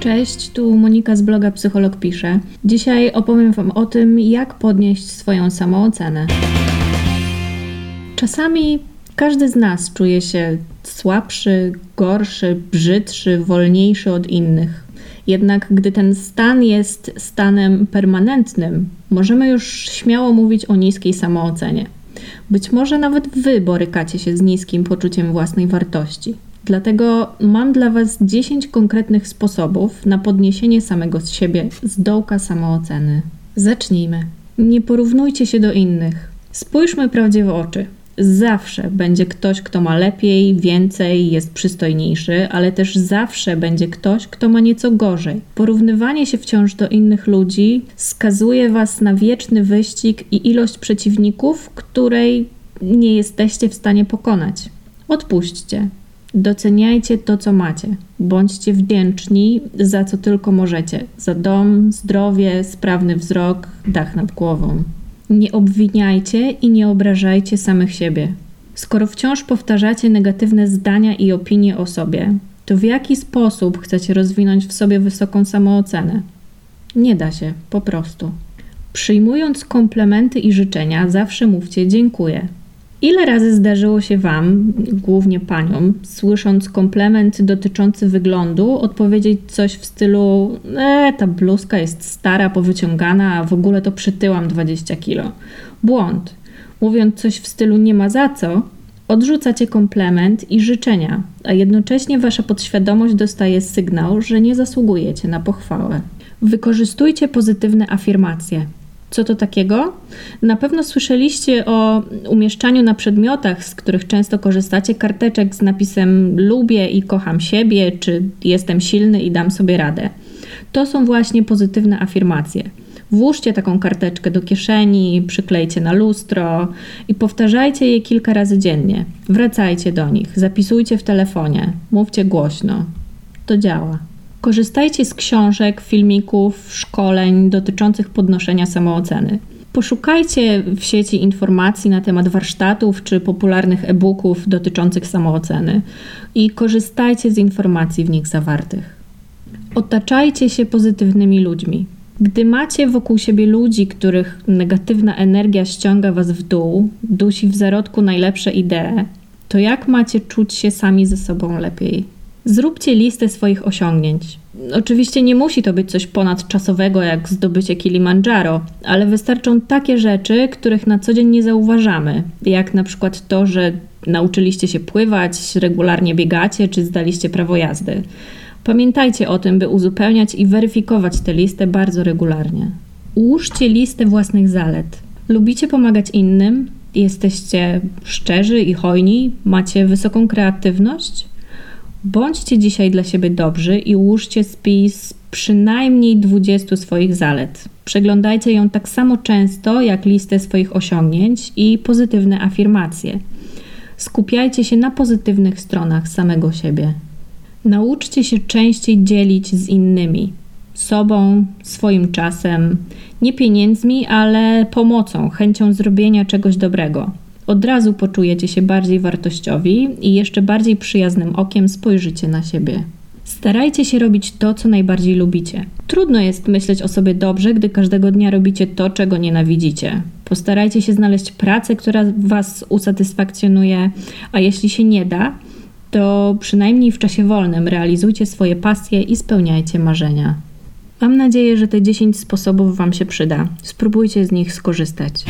Cześć, tu Monika z bloga Psycholog Pisze. Dzisiaj opowiem Wam o tym, jak podnieść swoją samoocenę. Czasami każdy z nas czuje się słabszy, gorszy, brzydszy, wolniejszy od innych. Jednak gdy ten stan jest stanem permanentnym, możemy już śmiało mówić o niskiej samoocenie. Być może nawet Wy borykacie się z niskim poczuciem własnej wartości. Dlatego mam dla Was 10 konkretnych sposobów na podniesienie samego z siebie z dołka samooceny. Zacznijmy. Nie porównujcie się do innych. Spójrzmy prawdzie w oczy. Zawsze będzie ktoś, kto ma lepiej, więcej, jest przystojniejszy, ale też zawsze będzie ktoś, kto ma nieco gorzej. Porównywanie się wciąż do innych ludzi skazuje Was na wieczny wyścig i ilość przeciwników, której nie jesteście w stanie pokonać. Odpuśćcie. Doceniajcie to, co macie. Bądźcie wdzięczni za co tylko możecie: za dom, zdrowie, sprawny wzrok, dach nad głową. Nie obwiniajcie i nie obrażajcie samych siebie. Skoro wciąż powtarzacie negatywne zdania i opinie o sobie, to w jaki sposób chcecie rozwinąć w sobie wysoką samoocenę? Nie da się, po prostu. Przyjmując komplementy i życzenia, zawsze mówcie dziękuję. Ile razy zdarzyło się Wam, głównie Paniom, słysząc komplement dotyczący wyglądu, odpowiedzieć coś w stylu: E, ta bluzka jest stara, powyciągana, a w ogóle to przytyłam 20 kilo? Błąd. Mówiąc coś w stylu nie ma za co, odrzucacie komplement i życzenia, a jednocześnie Wasza podświadomość dostaje sygnał, że nie zasługujecie na pochwałę. Wykorzystujcie pozytywne afirmacje. Co to takiego? Na pewno słyszeliście o umieszczaniu na przedmiotach, z których często korzystacie, karteczek z napisem lubię i kocham siebie, czy jestem silny i dam sobie radę. To są właśnie pozytywne afirmacje. Włóżcie taką karteczkę do kieszeni, przyklejcie na lustro i powtarzajcie je kilka razy dziennie. Wracajcie do nich, zapisujcie w telefonie, mówcie głośno. To działa. Korzystajcie z książek, filmików, szkoleń dotyczących podnoszenia samooceny. Poszukajcie w sieci informacji na temat warsztatów czy popularnych e-booków dotyczących samooceny i korzystajcie z informacji w nich zawartych. Otaczajcie się pozytywnymi ludźmi. Gdy macie wokół siebie ludzi, których negatywna energia ściąga was w dół, dusi w zarodku najlepsze idee, to jak macie czuć się sami ze sobą lepiej? Zróbcie listę swoich osiągnięć. Oczywiście nie musi to być coś ponadczasowego jak zdobycie Kilimandżaro, ale wystarczą takie rzeczy, których na co dzień nie zauważamy, jak na przykład to, że nauczyliście się pływać, regularnie biegacie czy zdaliście prawo jazdy. Pamiętajcie o tym, by uzupełniać i weryfikować tę listę bardzo regularnie. Ułóżcie listę własnych zalet. Lubicie pomagać innym? Jesteście szczerzy i hojni? Macie wysoką kreatywność? Bądźcie dzisiaj dla siebie dobrzy i ułóżcie spis przynajmniej 20 swoich zalet. Przeglądajcie ją tak samo często jak listę swoich osiągnięć i pozytywne afirmacje. Skupiajcie się na pozytywnych stronach samego siebie. Nauczcie się częściej dzielić z innymi, sobą, swoim czasem, nie pieniędzmi, ale pomocą, chęcią zrobienia czegoś dobrego od razu poczujecie się bardziej wartościowi i jeszcze bardziej przyjaznym okiem spojrzycie na siebie. Starajcie się robić to, co najbardziej lubicie. Trudno jest myśleć o sobie dobrze, gdy każdego dnia robicie to, czego nienawidzicie. Postarajcie się znaleźć pracę, która Was usatysfakcjonuje, a jeśli się nie da, to przynajmniej w czasie wolnym realizujcie swoje pasje i spełniajcie marzenia. Mam nadzieję, że te 10 sposobów Wam się przyda. Spróbujcie z nich skorzystać.